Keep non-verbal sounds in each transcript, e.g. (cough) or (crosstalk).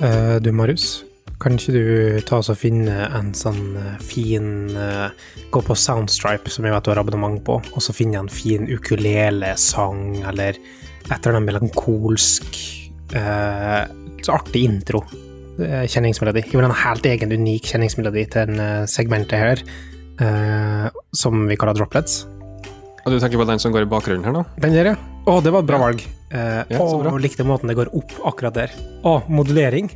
Eh, du, Marius. Kan ikke du ta oss og finne en sånn eh, fin uh, Gå på Soundstripe, som jeg vet du har abonnement på, og så finne en fin ukulelesang, eller et eller annet melankolsk uh, Så artig intro. Kjenningsmelodi. Jeg vil ha en helt egen, unik kjenningsmelodi til en segmentet her, som vi kaller droplets. Og du tenker på den som går i bakgrunnen her, da? Den der, ja. Å, det var et bra valg. Eh, Ja, å, bra. likte måten det går opp akkurat der. Å, modulering.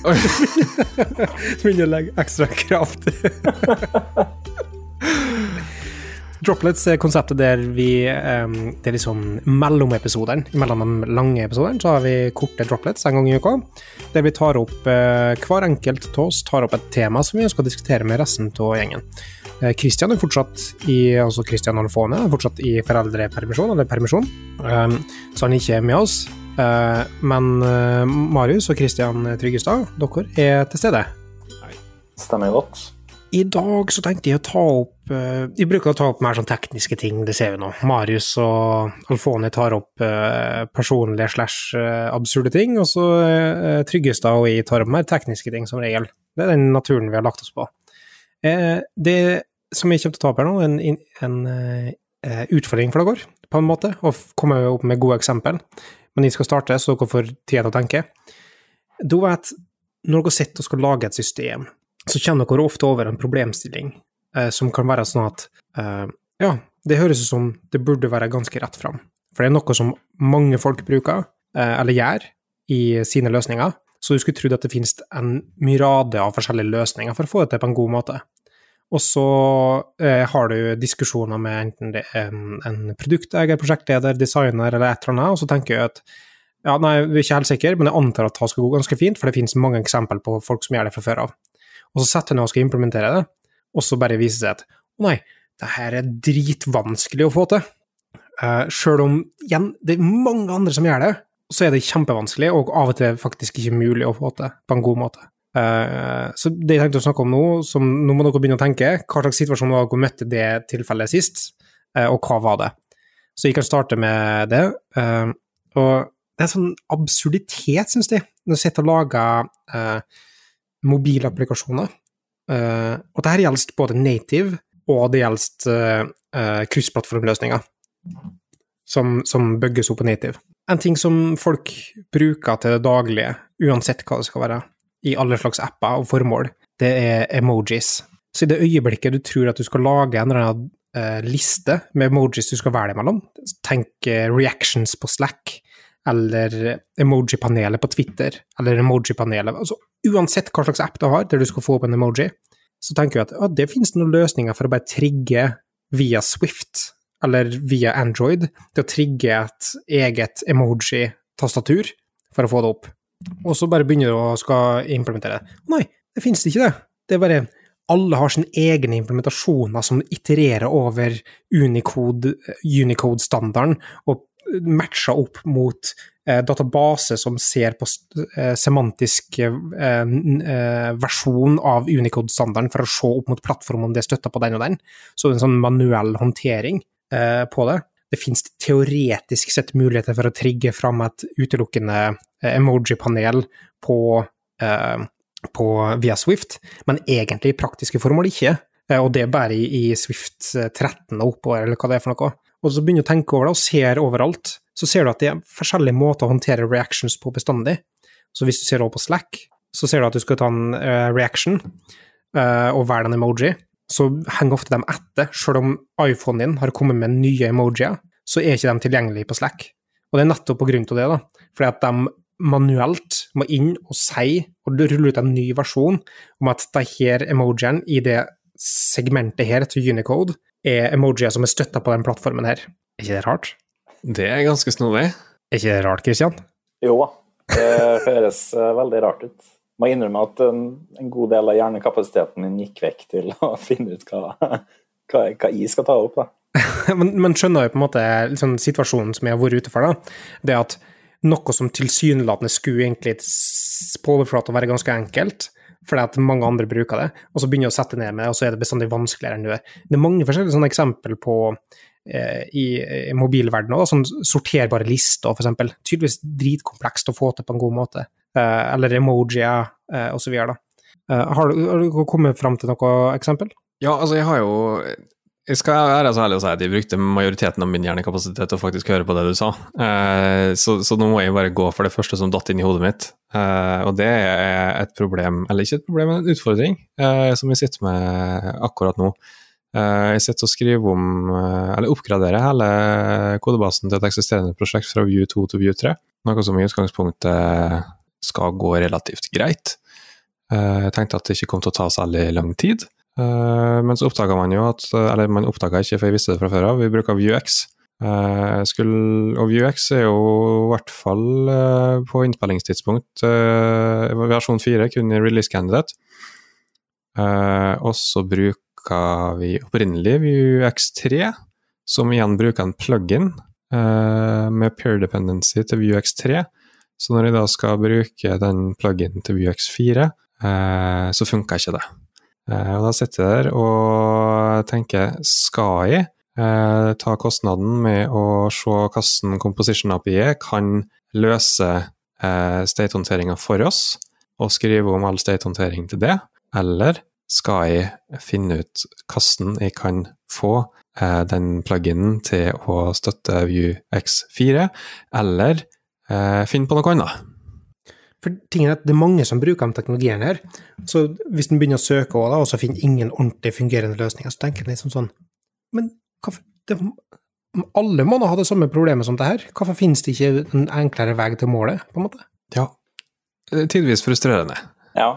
(laughs) Begynner å legge ekstra kraft. (laughs) Droplets er konseptet der vi um, Det er liksom mellom episodene. Mellom de lange episodene så har vi korte droplets en gang i uka. Der vi tar opp uh, Hver enkelt av oss tar opp et tema som vi ønsker å diskutere med resten av gjengen. Uh, Christian er fortsatt i altså Christian Alfone er fortsatt i foreldrepermisjon, eller permisjon, um, så han ikke er med oss. Uh, men Marius og Christian Tryggestad, dere er til stede. Stemmer godt. I dag så tenkte jeg å ta opp eh, Vi bruker å ta opp mer sånn tekniske ting, det ser vi nå. Marius og Alfone tar opp eh, personlige slash eh, absurde ting, og så Tryggestad og jeg tar opp mer tekniske ting, som regel. Det er den naturen vi har lagt oss på. Eh, det som jeg kommer til å ta opp her nå, er en, en eh, utfordring for dere, på en måte, og kommer komme opp med gode eksempel. Men jeg skal starte, så dere får tid til å tenke. Du vet, når dere sitter og skal lage et system, så kommer dere ofte over en problemstilling eh, som kan være sånn at eh, ja, det høres ut som det burde være ganske rett fram. For det er noe som mange folk bruker, eh, eller gjør, i sine løsninger. Så du skulle trodd at det finnes en myrade av forskjellige løsninger for å få det til på en god måte. Og så eh, har du diskusjoner med enten det er en, en produkteier, prosjektleder, designer eller et eller annet, og så tenker jeg at ja, nei, vi er ikke helt sikre, men jeg antar at det skal gå ganske fint, for det finnes mange eksempler på folk som gjør det fra før av. Og så setter jeg ned og skal implementere det, og så bare viser det seg at å nei, det her er dritvanskelig å få til. Uh, Sjøl om igjen, det er mange andre som gjør det, så er det kjempevanskelig, og av og til faktisk ikke mulig å få til på en god måte. Uh, så det jeg tenkte å snakke om nå, som nå må dere begynne å tenke, hva slags situasjon var dere møtte det tilfellet sist, uh, og hva var det? Så jeg kan starte med det. Uh, og det er en sånn absurditet, syns jeg, når du sitter og lager eh, mobilapplikasjoner. Uh, og dette gjelder både native og det gjelder uh, eh, kryssplattformløsninger som, som bygges opp på native. En ting som folk bruker til det daglige, uansett hva det skal være, i alle slags apper og formål, det er emojis. Så i det øyeblikket du tror at du skal lage en eller annen uh, liste med emojis du skal velge mellom, tenk eh, reactions på Slack, eller emoji-panelet på Twitter, eller emoji-panelet altså, Uansett hva slags app du har der du skal få opp en emoji, så tenker du at å, det finnes noen løsninger for å bare trigge via Swift, eller via Android, til å trigge et eget emoji-tastatur for å få det opp. Og så bare begynner du å skal implementere det. Nei, det finnes ikke det. Det er bare alle har sine egne implementasjoner som itererer over Unicode- Unicode-standarden og matcher opp mot eh, database som ser på eh, semantisk eh, versjon av Unicode-standarden for å se opp mot plattformen om det støtter på den og den. Så det er en sånn manuell håndtering på det. Det finnes teoretisk sett muligheter for å trigge fram et utelukkende emoji-panel på, på via Swift, men egentlig i praktiske formål ikke. Og det er bare i, Swift eh, 13 og oppover, eller hva det er for noe. Og så begynner du å tenke over det, og ser overalt, så ser du at det er forskjellige måter å håndtere reactions på bestandig. Så hvis du ser over på Slack, så ser du at du skal ta en uh, reaction uh, og velge en emoji, så henger ofte dem etter. Selv om iPhonen din har kommet med nye emojier, så er ikke de tilgjengelige på Slack. Og det er nettopp på grunn av det, da. Fordi at de manuelt må inn og si, og rulle ut en ny versjon om at de her emojiene i det segmentet her til Unicode er emojier som er støtta på den plattformen her. Er ikke det rart? Det er ganske snodig. Er ikke det rart, Christian? Jo da, det høres eh, veldig rart ut. Må innrømme at en, en god del av hjernekapasiteten min gikk vekk til å (laughs) finne ut hva, hva, hva jeg skal ta opp. da. (laughs) men, men skjønner jo på en måte liksom, situasjonen som jeg har vært ute for, da. Det at noe som tilsynelatende skulle egentlig på overflata være ganske enkelt, fordi at mange andre bruker det, og så begynner du å sette ned med det, og så er det bestandig vanskeligere enn du er. Det er mange forskjellige sånne eksempel på eh, i, i mobilverdenen òg, sånn sorterbare lister, eksempel. Tydeligvis dritkomplekst å få til på en god måte. eh, eller emojier, eh, osv. Eh, har, du- har du kommet fram til noe eksempel? Ja, altså, jeg har jo Jeg skal være så ærlig å si at jeg brukte majoriteten av min hjernekapasitet til å faktisk høre på det du sa. Eh, så, så nå må jeg bare gå for det første som datt inn i hodet mitt. Eh, og det er et problem, eller ikke et problem, men en utfordring, uh, som jeg sitter med akkurat nå. Uh, jeg sitter og skriver om, eller oppgraderer hele kodebasen til et eksisterende prosjekt fra View 2 til View 3. Noe som i utgangspunktet skal gå relativt greit. Jeg tenkte at det ikke kom til å ta særlig lang tid. Men så oppdaga man jo at Eller man oppdaga ikke, for jeg visste det fra før av. Vi bruker VueX. Eh, skulle- Og VueX er jo i hvert fall eh, på innspillingstidspunkt eh, versjon 4, kun i release candidate. Og så bruker vi opprinnelig VueX3, som igjen bruker en plug-in med peer dependency til VueX3. Så når jeg da skal bruke den plug-in til VueX4, eh, så funker ikke det. Og da sitter jeg der og tenker, skal jeg eh, ta kostnaden med å se hvordan Composition API kan løse eh, state-håndteringa for oss, og skrive om all state-håndtering til det, eller skal jeg finne ut hvordan jeg kan få eh, den pluginen til å støtte Vue X4, eller eh, finne på noe annet. For tingen er at det er mange som bruker de teknologiene her. Så hvis en begynner å søke og så finner ingen ordentlig fungerende løsninger, så tenker en liksom sånn Men det, Alle må da ha det samme problemet som det her. Hvorfor finnes det ikke en enklere vei til målet, på en måte? Ja, tidvis frustrerende. Ja,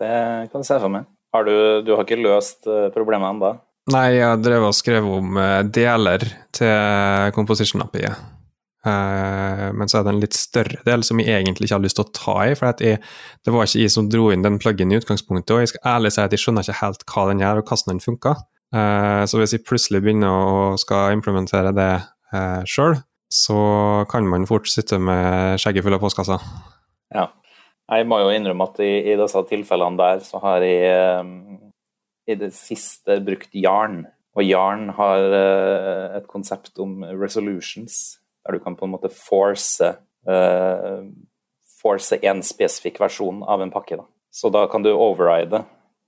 det kan du se for meg. Har du, du har ikke løst eh, problemet ennå? Nei, jeg drev og skrev om eh, deler til composition-appiet. Eh, men så er det en litt større del som jeg egentlig ikke har lyst til å ta i. For at jeg, det var ikke jeg som dro inn den pluggen i utgangspunktet, og jeg skal ærlig si at jeg skjønner ikke helt hva den gjør, og hvordan den funker. Eh, så hvis vi plutselig begynner å skal implementere det uh, sjøl, så kan man fort sitte med skjegget fullt av postkasser. Ja. Jeg må jo innrømme at i, i disse tilfellene der så har jeg eh, i det siste brukt Yarn. Og Yarn har eh, et konsept om resolutions, der du kan på en måte force eh, force en spesifikk versjon av en pakke. Da. Så da kan du override.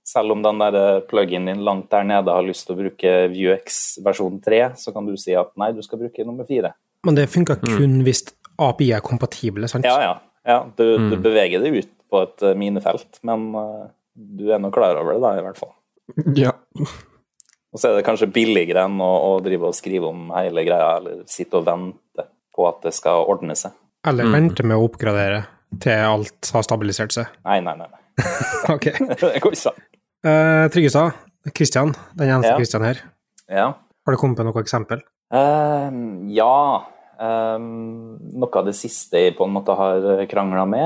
Selv om den der pluggen din langt der nede har lyst til å bruke Vuex versjon 3, så kan du si at nei, du skal bruke nummer 4. Men det funker kun hvis API er kompatible, sant? Ja, ja. ja du, du Mm. beveger deg ut på et eh, minefelt, men eh, du er nå klar over det, da, i hvert fall. Ja. Og så er det kanskje billigere enn å, å drive og skrive om hele greia, eller sitte og vente på at det skal ordne seg. Eller Mm. vente med å oppgradere til alt har stabilisert seg. Nei, nei, nei. nei. (laughs) ok. (laughs) det går ikke sånn. Uh, Tryggestad, Kristian, den eneste Ja. Kristian her. Ja. Har det kommet på noe eksempel? Uh, ja. Um, noe av det siste jeg på en måte har krangla med,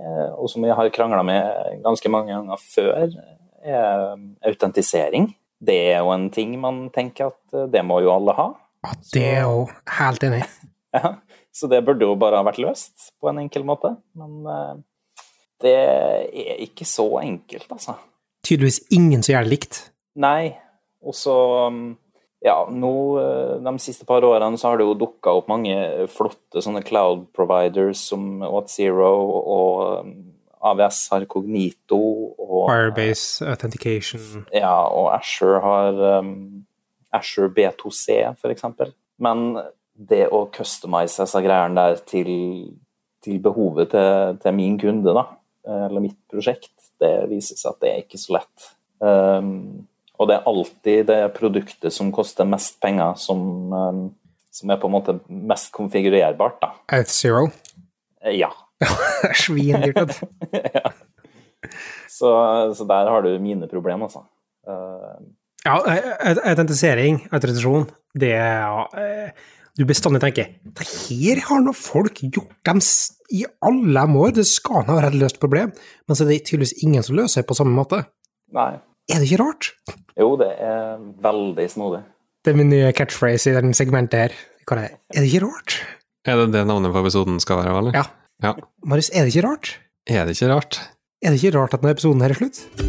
eh, og som jeg har krangla med ganske mange ganger før, er autentisering. Det er jo en ting man tenker at eh, det må jo alle ha. Ja, det er jo helt enig. (laughs) Ja, så det burde jo bare ha vært løst på en enkel måte. Men uh, det er ikke så enkelt, altså. Tydeligvis ingen som gjør det likt. Nei. Og så um, Ja, nå eh, de siste par årene så har det jo dukka opp mange flotte sånne cloud providers som Auth0 og um, AVS har Cognito og Firebase Authentication. Ja, og Asher har um, Asher B2C, for eksempel. Men det å customize disse greiene der til, til behovet til, til min kunde, da, eller mitt prosjekt, det viser seg at det er ikke så lett. Um, og det er alltid det produktet som koster mest penger, som, um, som er på en måte mest konfigurerbart, da. Auth0. Eh, Ja. (laughs) Svindyrt. (laughs) ja. Så, så der har du mine problemer, altså. Uh, Ja, au- autentisering, autorisasjon, det er ja, eh, Du bestandig tenker Det her har nå folk gjort dem i alle de år, det skal nå være et løst problem. Men så er det tydeligvis ingen som løser det på samme måte. nei. Er det ikke rart? Jo, det er veldig snodig. Det er min nye catchphrase i den segmentet her. Hva er det? Er det ikke rart? Er det det navnet på episoden skal være, eller? Ja. ja. Marius, er det ikke rart? Er det ikke rart? Er det ikke rart at denne episoden her er slutt?